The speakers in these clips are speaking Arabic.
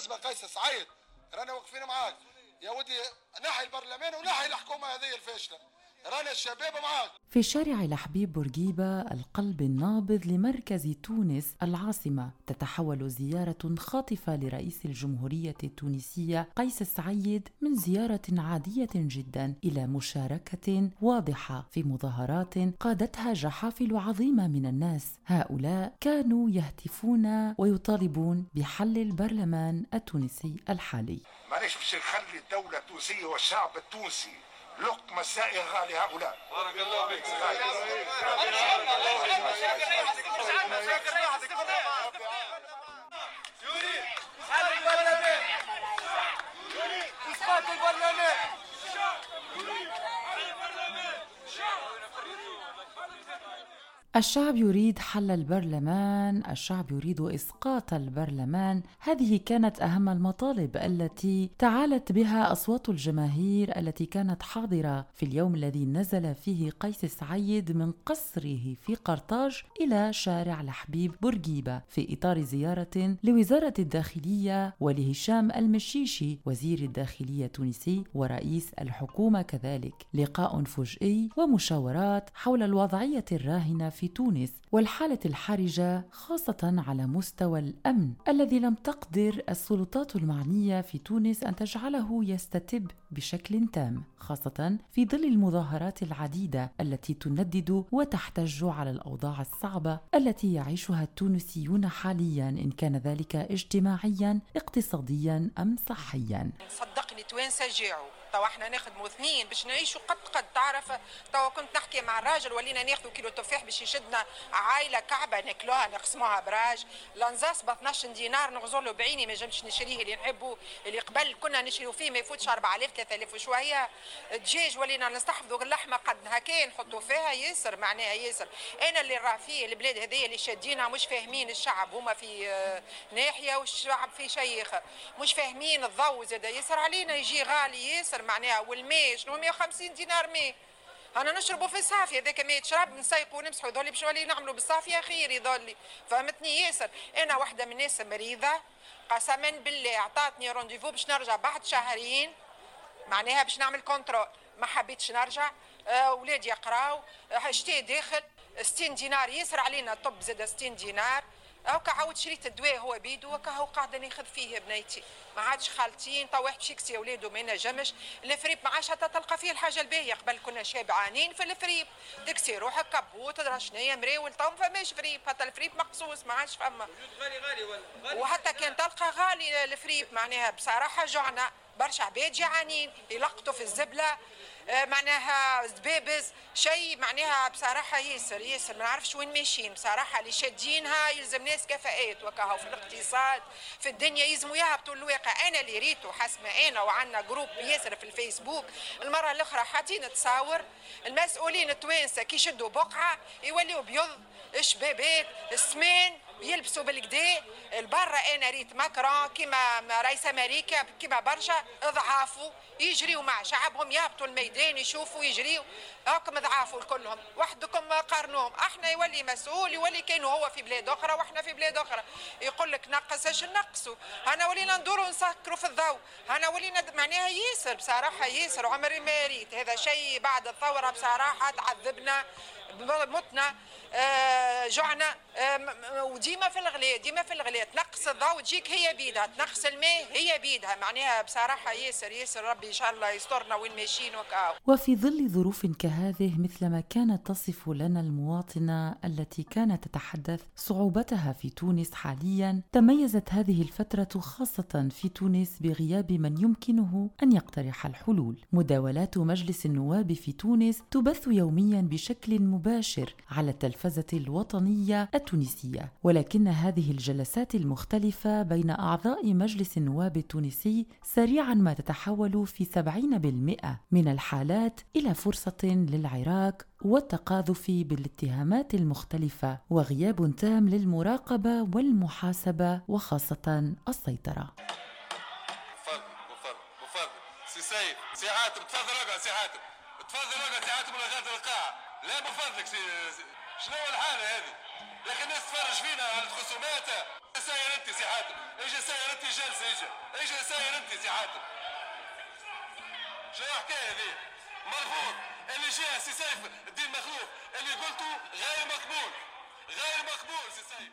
بالنسبة لقيس سعيد رانا واقفين معاك. يا ودي نحي البرلمان ونحي الحكومة هذه الفاشلة. رانا الشباب معاك. في شارع الحبيب بورقيبة القلب النابض لمركز تونس العاصمة تتحول زيارة خاطفة لرئيس الجمهورية التونسية قيس سعيد من زيارة عادية جدا إلى مشاركة واضحة في مظاهرات قادتها جحافل عظيمة من الناس. هؤلاء كانوا يهتفون ويطالبون بحل البرلمان التونسي الحالي. معليش باش نخلي الدولة التونسية والشعب التونسي لقمة سائغة لهؤلاء بارك الله فيك يريد البرلمان يريد اسقاط البرلمان الشعب يريد حل البرلمان الشعب يريد إسقاط البرلمان. هذه كانت أهم المطالب التي تعالت بها أصوات الجماهير التي كانت حاضرة في اليوم الذي نزل فيه قيس سعيد من قصره في قرطاج إلى شارع الحبيب بورقيبة في إطار زيارة لوزارة الداخلية ولهشام المشيشي وزير الداخلية التونسي ورئيس الحكومة كذلك. لقاء فجئي ومشاورات حول الوضعية الراهنة في تونس والحالة الحرجة خاصة على مستوى الأمن الذي لم تقدر السلطات المعنية في تونس أن تجعله يستتب بشكل تام خاصة في ظل المظاهرات العديدة التي تندد وتحتج على الأوضاع الصعبة التي يعيشها التونسيون حاليا إن كان ذلك اجتماعيا اقتصاديا أم صحيا. صدقني توانسة جاعوا توا إحنا نخدموا اثنين باش نعيشوا قد قد تعرف؟ توا كنت نحكي مع الراجل ولينا ناخذوا كيلو تفاح باش يشدنا عائلة كعبة ناكلوها نقسموها براج. لانزاس ب 12 دينار نغزر له بعيني ما جمش نشريه اللي نحبه اللي قبل كنا نشريو فيه ما يفوتش 4000 3000 وشوية. الدجاج ولينا نستحفظوا اللحمة قد هكا نحطوا فيها ياسر معناها ياسر. أنا اللي راه فيه البلاد هذيا اللي شادينها مش فاهمين الشعب هما في ناحية والشعب في شيخ. مش فاهمين الضوء زاد ياسر علينا يجي غالي ياسر. ياسر معناها والماء شنو 150 دينار ماء. أنا نشربوا في الصافيه هذاك ما يتشرب نسيقوا ونمسحوا ذولي باش نولي نعملوا بالصافيه خير يظلي فهمتني ياسر؟ أنا واحدة من الناس مريضة قسما بالله عطاتني رونديفو باش نرجع بعد شهرين معناها باش نعمل كونترول ما حبيتش نرجع. اولادي آه يقراو. آه شتي داخل 60 دينار ياسر علينا طب زاد 60 دينار. هكا عاود شريت الدواء هو بيدو هكا هو قاعدة ناخذ فيه بنيتي. ما عادش خالتين طا واحد باش يكسي ولادو ما ينجمش. الفريب ما عادش حتى تلقى فيه الحاجة الباهية قبل كنا شايعانين في الفريب. تكسي روحك كبوت تدرى شنيا مراول تو ما فماش فريب. حتى الفريب مقصوص ما عادش فما. غالي غالي ولا وحتى كان تلقى غالي الفريب معناها بصراحة جعنا برشا عباد جعانين يلقطوا في الزبلة. معناها زبابز. شيء معناها بصراحة ياسر ياسر ما نعرفش وين ماشيين. بصراحة اللي شادينها يلزم ناس كفاءات. وكهو في الاقتصاد في الدنيا يلزموا يهبطوا الواقع. أنا اللي ريته حسب أنا وعندنا جروب ياسر في الفيسبوك. المرة الأخرى حاطين تصاور المسؤولين التوانسة كي يشدوا بقعة يوليوا بيض شبابات السمان يلبسوا بالكدا البرا أنا ريت ماكرون كيما رئيس أمريكا كيما برشا اضعافوا يجريوا مع شعبهم يهبطوا الميدان يشوفوا يجريوا. هاكم ضعافوا كلهم وحدكم قارنوهم. أحنا يولي مسؤول يولي كانوا هو في بلاد أخرى وإحنا في بلاد أخرى. يقول لك نقص إيش نقصوا؟ أنا ولينا ندوروا نسكروا في الضوء. أنا ولينا معناها ياسر بصراحة ياسر عمري ما ريت. هذا شيء بعد الثورة بصراحة تعذبنا متنا آه، جوعنا. آه، وديما في الغلاء ديما في الغلاء تنقص الضوء تجيك هي بيدها. تنقص الماء هي بيدها. معناها بصراحة ياسر ياسر ربي إن شاء الله يسترنا وين ماشيين وكاو وفي ظل ظروف كهذه مثلما كانت تصف لنا المواطنة التي كانت تتحدث صعوبتها في تونس حاليا تميزت هذه الفترة خاصة في تونس بغياب من يمكنه أن يقترح الحلول. مداولات مجلس النواب في تونس تبث يوميا بشكل مباشر على التلفزة الوطنية التونسية. ولكن هذه الجلسات المختلفة بين أعضاء مجلس النواب التونسي سريعا ما تتحول في 70% من الحالات إلى فرصة للعراك والتقاذف بالاتهامات المختلفة وغياب تام السيطرة. بفضل بفضل بفضل سي سيف سي تفضل سي تفضل سي ولا القاعه لا بفضلك سي شنو الحالة هذه؟ لكن الناس تفرج فينا على الخصومات. ساير أنت سي حاتم. أجي ساير أنت جالس أجي أجي ساير أنت سي حاتم. شنو الحكاية هذه؟ مرفوض اللي جاء سي سيف الدين مخلوف اللي قلته غير مقبول. غير مقبول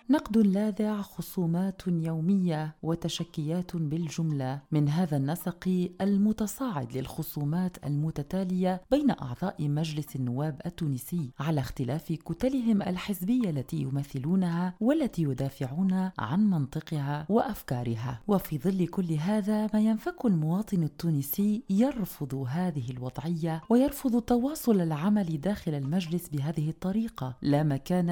نقد لاذع خصومات يومية وتشكيات بالجملة. من هذا النسق المتصاعد للخصومات المتتالية بين أعضاء مجلس النواب التونسي على اختلاف كتلهم الحزبية التي يمثلونها والتي يدافعون عن منطقها وأفكارها. وفي ظل كل هذا ما ينفك المواطن التونسي يرفض هذه الوضعية ويرفض تواصل العمل داخل المجلس بهذه الطريقة. لا مكان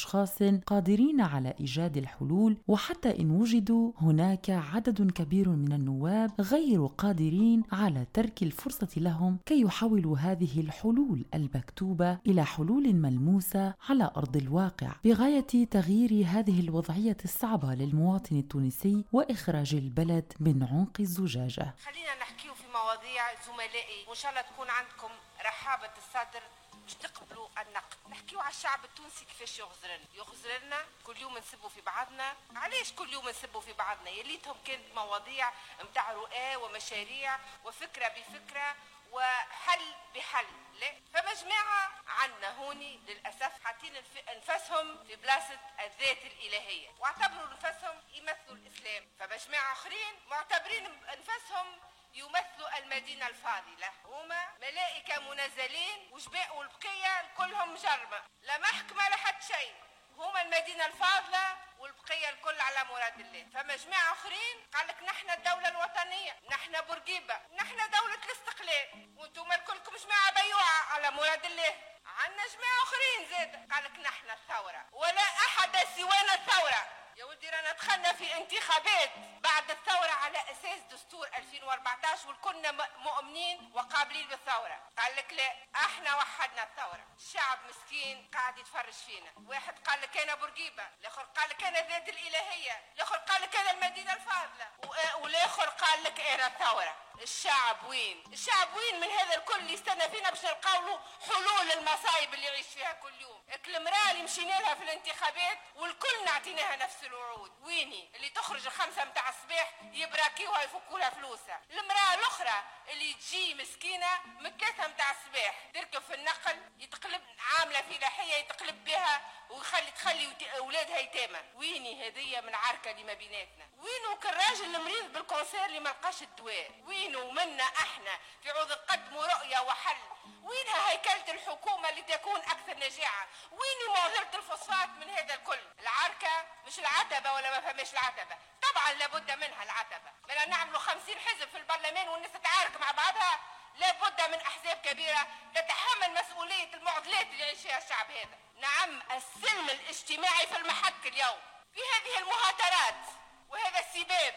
لاشخاص قادرين على إيجاد الحلول وحتى إن وجدوا هناك عدد كبير من النواب غير قادرين على ترك الفرصة لهم كي يحولوا هذه الحلول المكتوبة إلى حلول ملموسة على أرض الواقع. بغاية تغيير هذه الوضعية الصعبة للمواطن التونسي وإخراج البلد من عنق الزجاجة. خلينا نحكيو في مواضيع زملائي وإن شاء الله تكون عندكم رحابة الصدر باش تقبلوا النقد. نحكيو على الشعب التونسي كيفاش يغزرن. يغزرنا كل يوم نسبوا في بعضنا. علاش كل يوم نسبوا في بعضنا؟ يليتهم كانت مواضيع متاع رؤى ومشاريع وفكرة بفكرة وحل بحل. لا. فما جماعة عنا هوني للأسف حاطين أنفسهم في بلاصة الذات الإلهية. واعتبروا أنفسهم يمثلوا الإسلام. فما جماعة آخرين معتبرين أنفسهم يمثلوا المدينة الفاضلة. هما ملائكة منزلين وجباء والبقية كلهم جرمة. لا محكمة لا حد شيء. هما المدينة الفاضلة والبقية الكل على مراد الله. فما جماعة آخرين قال لك نحن الدولة الوطنية. نحن بورقيبة. نحن دولة الاستقلال. وأنتم الكلكم جماعة بيوعة على مراد الله. عنا جماعة آخرين زاد. قال لك نحن الثورة. ولا أحد سوانا الثورة. يا ولدي رانا دخلنا في انتخابات بعد الثورة على أساس دستور 2014 والكلنا م- مؤمنين وقابلين بالثورة. قال لك لا إحنا وحدنا الثورة. الشعب مسكين قاعد يتفرج فينا. واحد قال لك أنا بورقيبة الآخر قال لك أنا ذات الإلهية الآخر قال لك أنا المدينة الفاضلة. والآخر قال لك أنا الثورة. الشعب وين؟ الشعب وين من هذا الكل اللي يستنى فينا باش نلقاو له حلول المصايب اللي يعيش فيها كل يوم؟ المرأة اللي مشينا لها في الانتخابات والكل نعطيناها نفس الوعود ويني؟ اللي تخرج الخمسة متاع الصباح يبراكيوها يفكوا لها فلوسها. المرأة الأخرى اللي تجي مسكينة من متاع الصباح. تركب في النقل يتقلب عاملة فلاحية يتقلب بها ويخلي تخلي أولادها يتامى ويني هدية من عركة اللي ما بيناتنا. وينو كالراجل المريض بالكونسير اللي ما لقاش الدواء؟ وينو منا إحنا في عوض نقدموا رؤية وحل؟ وينها هيكلة الحكومة اللي تكون أكثر نجاعة وين معضلة الفوسفات من هذا الكل؟ العركة مش العتبة ولا ما فهمش العتبة. طبعا لابد منها العتبة. بدنا نعملوا خمسين حزب في البرلمان والناس تتعارك مع بعضها. لابد من أحزاب كبيرة تتحمل مسؤولية المعضلات اللي يعيش فيها الشعب هذا. نعم السلم الاجتماعي في المحك اليوم. في هذه المهاترات وهذا السباب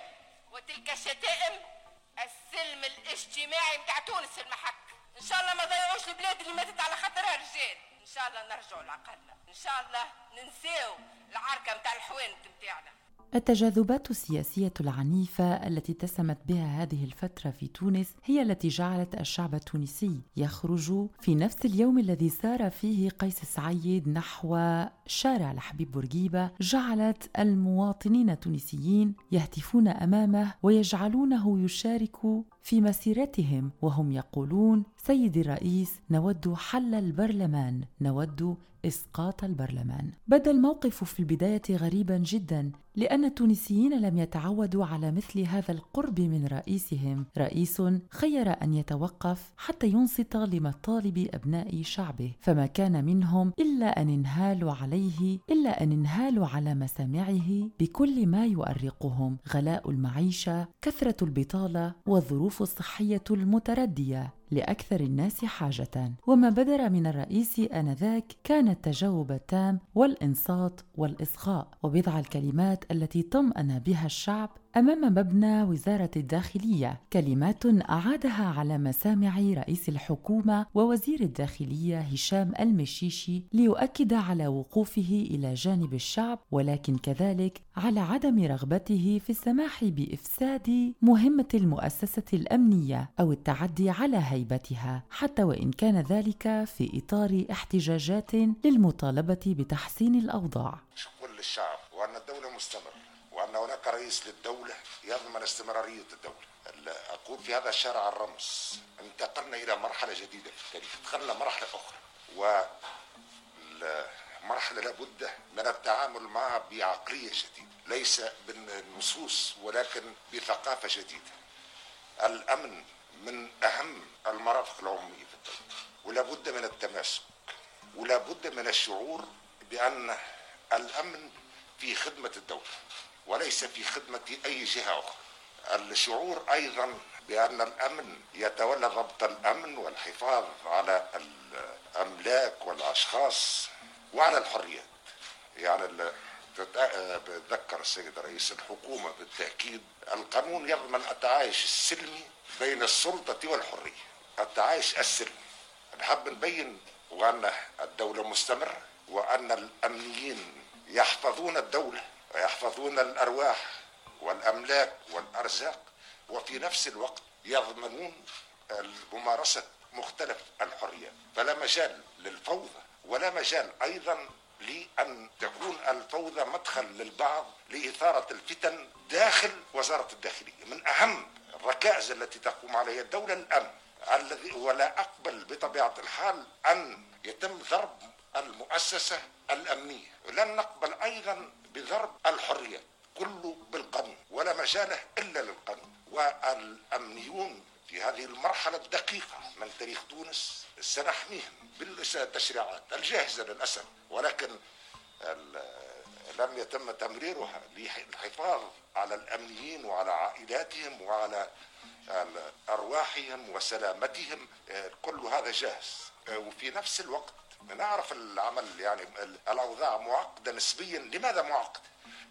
وتلك الشتائم السلم الاجتماعي متاع تونس في المحك. إن شاء الله ما ضيعوش البلاد اللي ماتت على خاطرها رجال. إن شاء الله نرجعوا لعقلنا. إن شاء الله ننساو العركة متاع الحوانت متاعنا. التجاذبات السياسية العنيفة التي اتسمت بها هذه الفترة في تونس هي التي جعلت الشعب التونسي يخرج في نفس اليوم الذي سار فيه قيس سعيد نحو شارع الحبيب بورقيبة جعلت المواطنين التونسيين يهتفون أمامه ويجعلونه يشارك في مسيرتهم وهم يقولون سيدي الرئيس نود حل البرلمان نود إسقاط البرلمان. بدا الموقف في البداية غريبا جدا لأن التونسيين لم يتعودوا على مثل هذا القرب من رئيسهم. رئيس خير أن يتوقف حتى ينصت لمطالب أبناء شعبه. فما كان منهم إلا أن انهالوا عليه إلا أن انهالوا على مسامعه بكل ما يؤرقهم. غلاء المعيشة كثرة البطالة والظروف الصحية المتردية. لأكثر الناس حاجة. وما بدر من الرئيس آنذاك كان التجاوب التام والإنصات والإصغاء. وبضع الكلمات التي طمأن بها الشعب أمام مبنى وزارة الداخلية. كلمات أعادها على مسامع رئيس الحكومة ووزير الداخلية هشام المشيشي ليؤكد على وقوفه إلى جانب الشعب ولكن كذلك على عدم رغبته في السماح بإفساد مهمة المؤسسة الأمنية أو التعدي على هيبتها حتى وإن كان ذلك في إطار احتجاجات للمطالبة بتحسين الأوضاع. شكر للشعب وأن الدولة مستمر وأن هناك رئيس للدولة يضمن استمرارية الدولة. أقول في هذا الشارع الرمز انتقلنا إلى مرحلة جديدة في التاريخ دخلنا مرحلة أخرى. والمرحلة لابد من التعامل معها بعقلية جديدة ليس بالنصوص ولكن بثقافة جديدة الأمن من أهم المرافق العمومية في الدولة. ولا بد من التماسك. ولا بد من الشعور بأن الأمن في خدمة الدولة وليس في خدمة أي جهة أخرى. الشعور أيضا بأن الأمن يتولى ضبط الأمن والحفاظ على الأملاك والأشخاص وعلى الحريات. يعني بتذكر السيد رئيس الحكومة بالتأكيد القانون يضمن التعايش السلمي بين السلطة والحرية. التعايش السلمي نحب نبين وأن الدولة مستمرة وأن الأمنيين يحفظون الدولة ويحفظون الأرواح والأملاك والأرزاق وفي نفس الوقت يضمنون ممارسة مختلف الحريات. فلا مجال للفوضى ولا مجال أيضا لأن تكون الفوضى مدخل للبعض لإثارة الفتن داخل وزارة الداخلية. من أهم الركائز التي تقوم عليها الدولة الأمن الذي ولا أقبل بطبيعة الحال أن يتم ضرب المؤسسة الأمنية. لن نقبل أيضا بضرب الحريات كله بالقانون ولا مجاله إلا للقانون. والأمنيون في هذه المرحلة الدقيقة من تاريخ تونس سنحميهم بالتشريعات الجاهزة للأسف ولكن لم يتم تمريرها للحفاظ على الأمنيين وعلى عائلاتهم وعلى أرواحهم وسلامتهم كل هذا جاهز. وفي نفس الوقت نعرف العمل يعني الأوضاع معقدة نسبيا. لماذا معقدة؟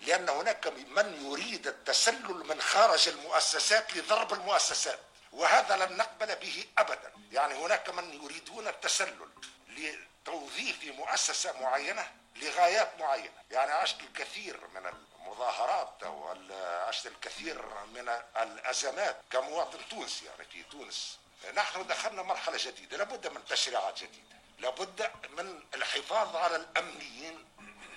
لأن هناك من يريد التسلل من خارج المؤسسات لضرب المؤسسات. وهذا لن نقبل به أبدا. يعني هناك من يريدون التسلل لتوظيف مؤسسة معينة لغايات معينة. يعني عشت الكثير من المظاهرات أو عشت الكثير من الأزمات كمواطن تونسي. يعني في تونس نحن دخلنا مرحلة جديدة لابد من تشريعات جديدة لابد من الحفاظ على الأمنيين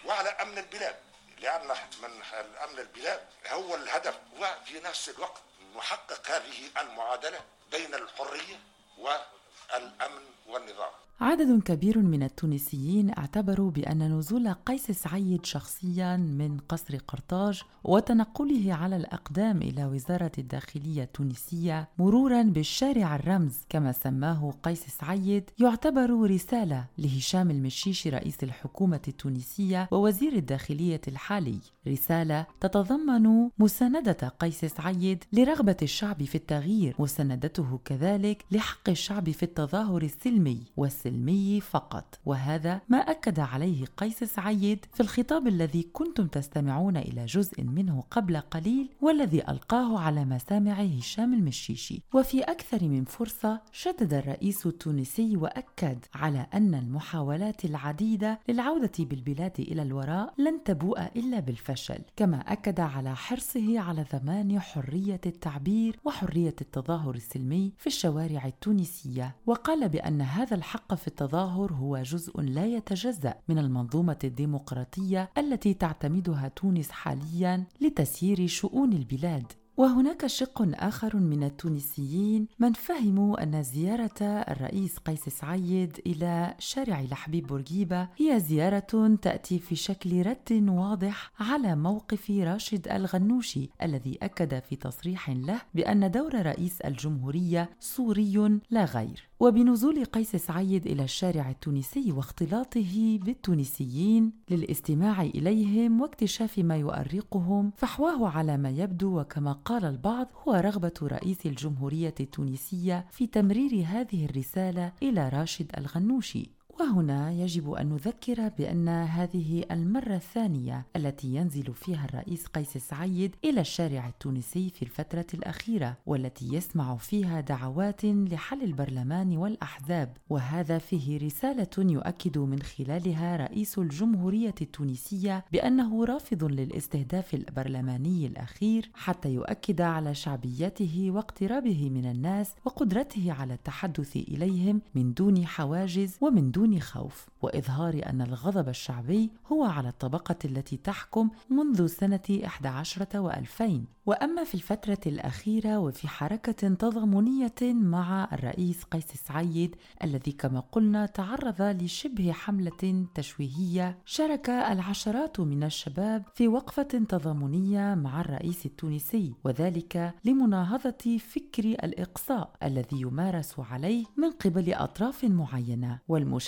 وعلى أمن البلاد. لأن من أمن البلاد هو الهدف وفي نفس الوقت نحقق هذه المعادلة بين الحرية والأمن والنظام. عدد كبير من التونسيين اعتبروا بأن نزول قيس سعيد شخصيا من قصر قرطاج وتنقله على الأقدام إلى وزارة الداخلية التونسية مرورا بالشارع الرمز. كما سماه قيس سعيد يعتبر رسالة لهشام المشيشي رئيس الحكومة التونسية ووزير الداخلية الحالي. رسالة تتضمن مساندة قيس سعيد لرغبة الشعب في التغيير مساندته كذلك لحق الشعب في التظاهر السلمي والسلمي فقط. وهذا ما أكد عليه قيس سعيد في الخطاب الذي كنتم تستمعون إلى جزء منه قبل قليل والذي ألقاه على مسامع هشام المشيشي. وفي أكثر من فرصة شدد الرئيس التونسي وأكد على أن المحاولات العديدة للعودة بالبلاد إلى الوراء لن تبوء إلا بالفشل. كما أكد على حرصه على ضمان حرية التعبير وحرية التظاهر السلمي في الشوارع التونسية. وقال بأن هذا الحق في التظاهر هو جزء لا يتجزأ من المنظومة الديمقراطية التي تعتمدها تونس حاليا لتسيير شؤون البلاد. وهناك شق آخر من التونسيين من فهموا أن زيارة الرئيس قيس سعيد إلى شارع لحبيب بورقيبة هي زيارة تأتي في شكل رد واضح على موقف راشد الغنوشي الذي أكد في تصريح له بأن دور رئيس الجمهورية سوري لا غير. وبنزول قيس سعيد إلى الشارع التونسي واختلاطه بالتونسيين للاستماع إليهم واكتشاف ما يؤرقهم فحواه على ما يبدو وكما قال البعض هو رغبة رئيس الجمهورية التونسية في تمرير هذه الرسالة إلى راشد الغنوشي. وهنا يجب أن نذكر بأن هذه المرة الثانية التي ينزل فيها الرئيس قيس سعيد إلى الشارع التونسي في الفترة الأخيرة والتي يسمع فيها دعوات لحل البرلمان والأحزاب. وهذا فيه رسالة يؤكد من خلالها رئيس الجمهورية التونسية بأنه رافض للاستهداف البرلماني الأخير حتى يؤكد على شعبيته واقترابه من الناس وقدرته على التحدث إليهم من دون حواجز ومن دون بدون خوف وإظهار أن الغضب الشعبي هو على الطبقة التي تحكم منذ سنة 11 و2000 وأما في الفترة الأخيرة وفي حركة تضامنية مع الرئيس قيس سعيد الذي كما قلنا تعرض لشبه حملة تشويهية شارك العشرات من الشباب في وقفة تضامنية مع الرئيس التونسي وذلك لمناهضة فكر الإقصاء الذي يمارس عليه من قبل أطراف معينة.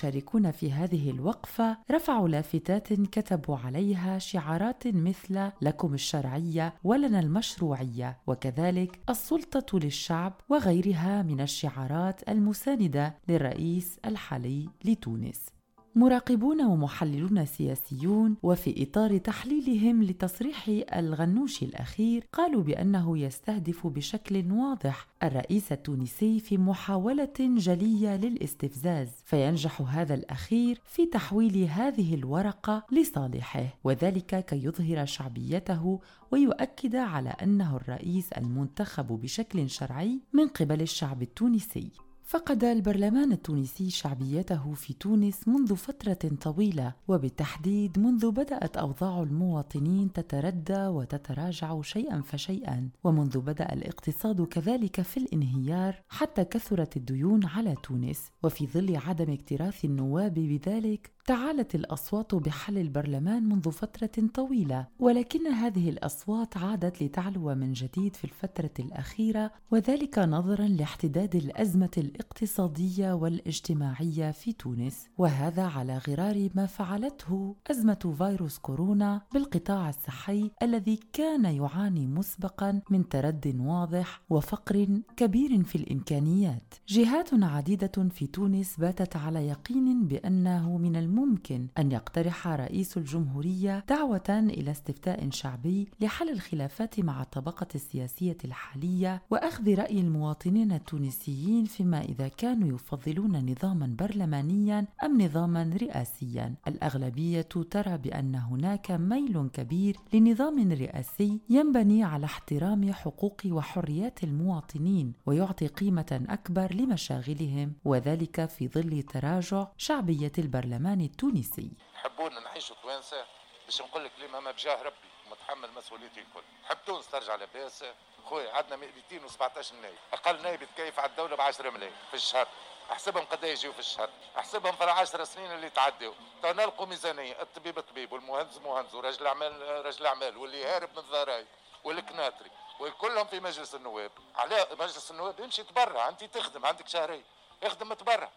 والمشاركون في هذه الوقفة رفعوا لافتات كتبوا عليها شعارات مثل لكم الشرعية ولنا المشروعية وكذلك السلطة للشعب وغيرها من الشعارات المساندة للرئيس الحالي لتونس. مراقبون ومحللون سياسيون وفي إطار تحليلهم لتصريح الغنوشي الأخير قالوا بأنه يستهدف بشكل واضح الرئيس التونسي في محاولة جلية للاستفزاز فينجح هذا الأخير في تحويل هذه الورقة لصالحه وذلك كي يظهر شعبيته ويؤكد على أنه الرئيس المنتخب بشكل شرعي من قبل الشعب التونسي. فقد البرلمان التونسي شعبيته في تونس منذ فترة طويلة وبالتحديد منذ بدأت أوضاع المواطنين تتردى وتتراجع شيئا فشيئا. ومنذ بدأ الاقتصاد كذلك في الانهيار حتى كثرت الديون على تونس. وفي ظل عدم اكتراث النواب بذلك تعالت الأصوات بحل البرلمان منذ فترة طويلة ولكن هذه الأصوات عادت لتعلو من جديد في الفترة الأخيرة وذلك نظرا لاحتداد الأزمة الاقتصادية والاجتماعية في تونس. وهذا على غرار ما فعلته أزمة فيروس كورونا بالقطاع الصحي الذي كان يعاني مسبقا من ترد واضح وفقر كبير في الإمكانيات. جهات عديدة في تونس باتت على يقين بأنه من الم ممكن أن يقترح رئيس الجمهورية دعوة إلى استفتاء شعبي لحل الخلافات مع الطبقة السياسية الحالية وأخذ رأي المواطنين التونسيين فيما إذا كانوا يفضلون نظاما برلمانيا أم نظاما رئاسيا. الأغلبية ترى بأن هناك ميل كبير لنظام رئاسي ينبني على احترام حقوق وحريات المواطنين ويعطي قيمة أكبر لمشاغلهم وذلك في ظل تراجع شعبية البرلمان التونسي. حبونا نعيشوا توانسة باش نقول لك اليوم بجاه ربي متحمل مسؤوليتي الكل. حب تونس ترجع لاباس. خويا عندنا 217 نايب. أقل نايب يتكيف على الدولة ب 10 ملايين في الشهر. أحسبهم قد يجيو في الشهر؟ أحسبهم في العشر سنين اللي تعدوا تو نلقوا ميزانية. الطبيب طبيب والمهندس مهندس ورجل الاعمال رجل الاعمال واللي هارب من الضرايب والكناتري وكلهم في مجلس النواب. على مجلس النواب يمشي تبرع أنت تخدم عندك شهرين. اخدم تبرع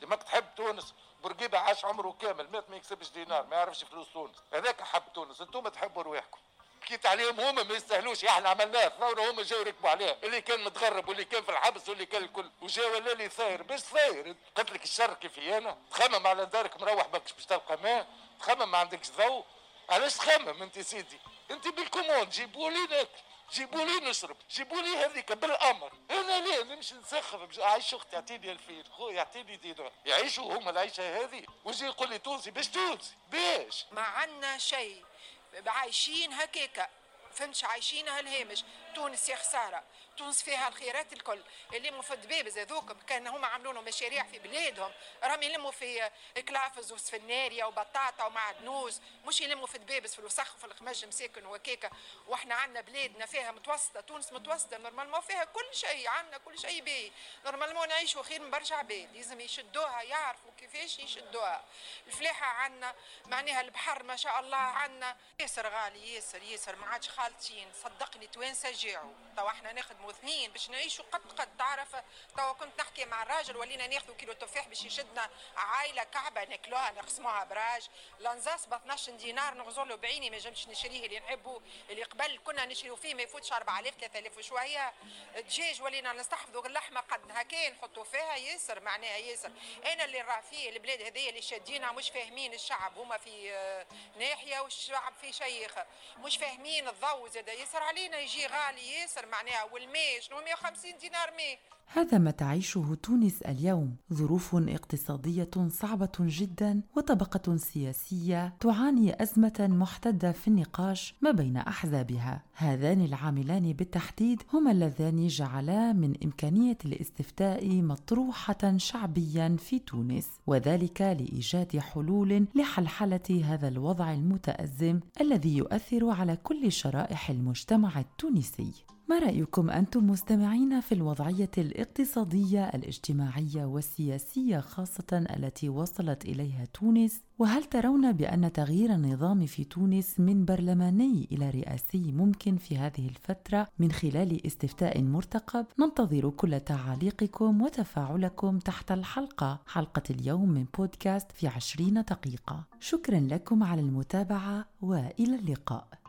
دمك تحب تونس بورقيبه عاش عمره كامل مات ما يكسبش دينار ما يعرفش فلوس تونس. هذاك حب تونس أنتم تحبوا رواحكم. حكيت عليهم هما ما يستاهلوش إحنا عملناه. ثوره هما جاوا ركبوا عليها اللي كان متغرب واللي كان في الحبس واللي كان الكل. وجا ولا لي ثاير باش ثاير قلت لك الشر كيفي أنا؟ تخمم على دارك مروح ماكش باش تلقى ماء. تخمم ما عندكش ضوء. علاش تخمم أنت سيدي؟ أنت بال commande جيبوا لي ناكل جيبوا لي نشرب جيبوا لي هذيك بالأمر. أنا ليه نمشي نسخر عايش أختي اعطيني الفين خويا اعطيني دينار. يعيشوا هما العيشة هذه. ويجي يقول لي تونسي باش تونسي. باش. ما عندنا شيء. عايشين هكاكا. فهمتش؟ عايشين هالهامش تونس يا خسارة. تونس فيها الخيرات الكل اللي في الدبابز هذوك كأن هما عملوا لهم مشاريع في بلادهم. راهم يلموا في كلافز وسفناريا وبطاطا ومعدنوس مش يلموا في دبابز في الوسخ وفي الخمج مساكن وهكاكا وإحنا عندنا بلادنا فيها متوسطة تونس متوسطة normalement فيها كل شيء عندنا كل شيء باهي normalement نعيشوا خير من برشا عباد لازم يشدوها يعرفوا كيفاش يشدوها. الفلاحة عندنا معناها البحر ما شاء الله عندنا. ياسر غالي ياسر ياسر ما عادش خالطين صدقني توانسة جاعوا. تو إحنا نخدموا واثنين باش نعيشوا قد قد. تعرف؟ توا كنت نحكي مع الراجل ولينا ناخذوا كيلو تفاح باش يشدنا عائلة كعبة ناكلوها نقسموها براج. لانزاس ب 12 دينار نغزر له بعيني ما جمش نشريه اللي نحبه اللي قبل كنا نشريو فيه ما يفوتش 4000 3000 وشوية. الدجاج ولينا نستحفظوا اللحمه قد هكا نحطوا فيها ياسر معناها ياسر. أنا اللي راه فيه البلاد هذيا اللي شادينها مش فاهمين الشعب. هما في آه، ناحية والشعب في شيخ. مش فاهمين الضوء زاد ياسر علينا يجي غالي ياسر معناها والماء شنو 150 دينار ماء هذا ما تعيشه تونس اليوم. ظروف اقتصادية صعبة جدا وطبقة سياسية تعاني أزمة محتدة في النقاش ما بين أحزابها. هذان العاملان بالتحديد هما اللذان جعلا من إمكانية الاستفتاء مطروحة شعبيا في تونس وذلك لإيجاد حلول لحلحلة هذا الوضع المتأزم الذي يؤثر على كل شرائح المجتمع التونسي. ما رأيكم أنتم مستمعين في الوضعية الاقتصادية الاجتماعية والسياسية خاصة التي وصلت إليها تونس؟ وهل ترون بأن تغيير النظام في تونس من برلماني إلى رئاسي ممكن في هذه الفترة من خلال استفتاء مرتقب؟ ننتظر كل تعاليقكم وتفاعلكم تحت الحلقة حلقة اليوم من بودكاست في عشرين دقيقة. شكرا لكم على المتابعة وإلى اللقاء.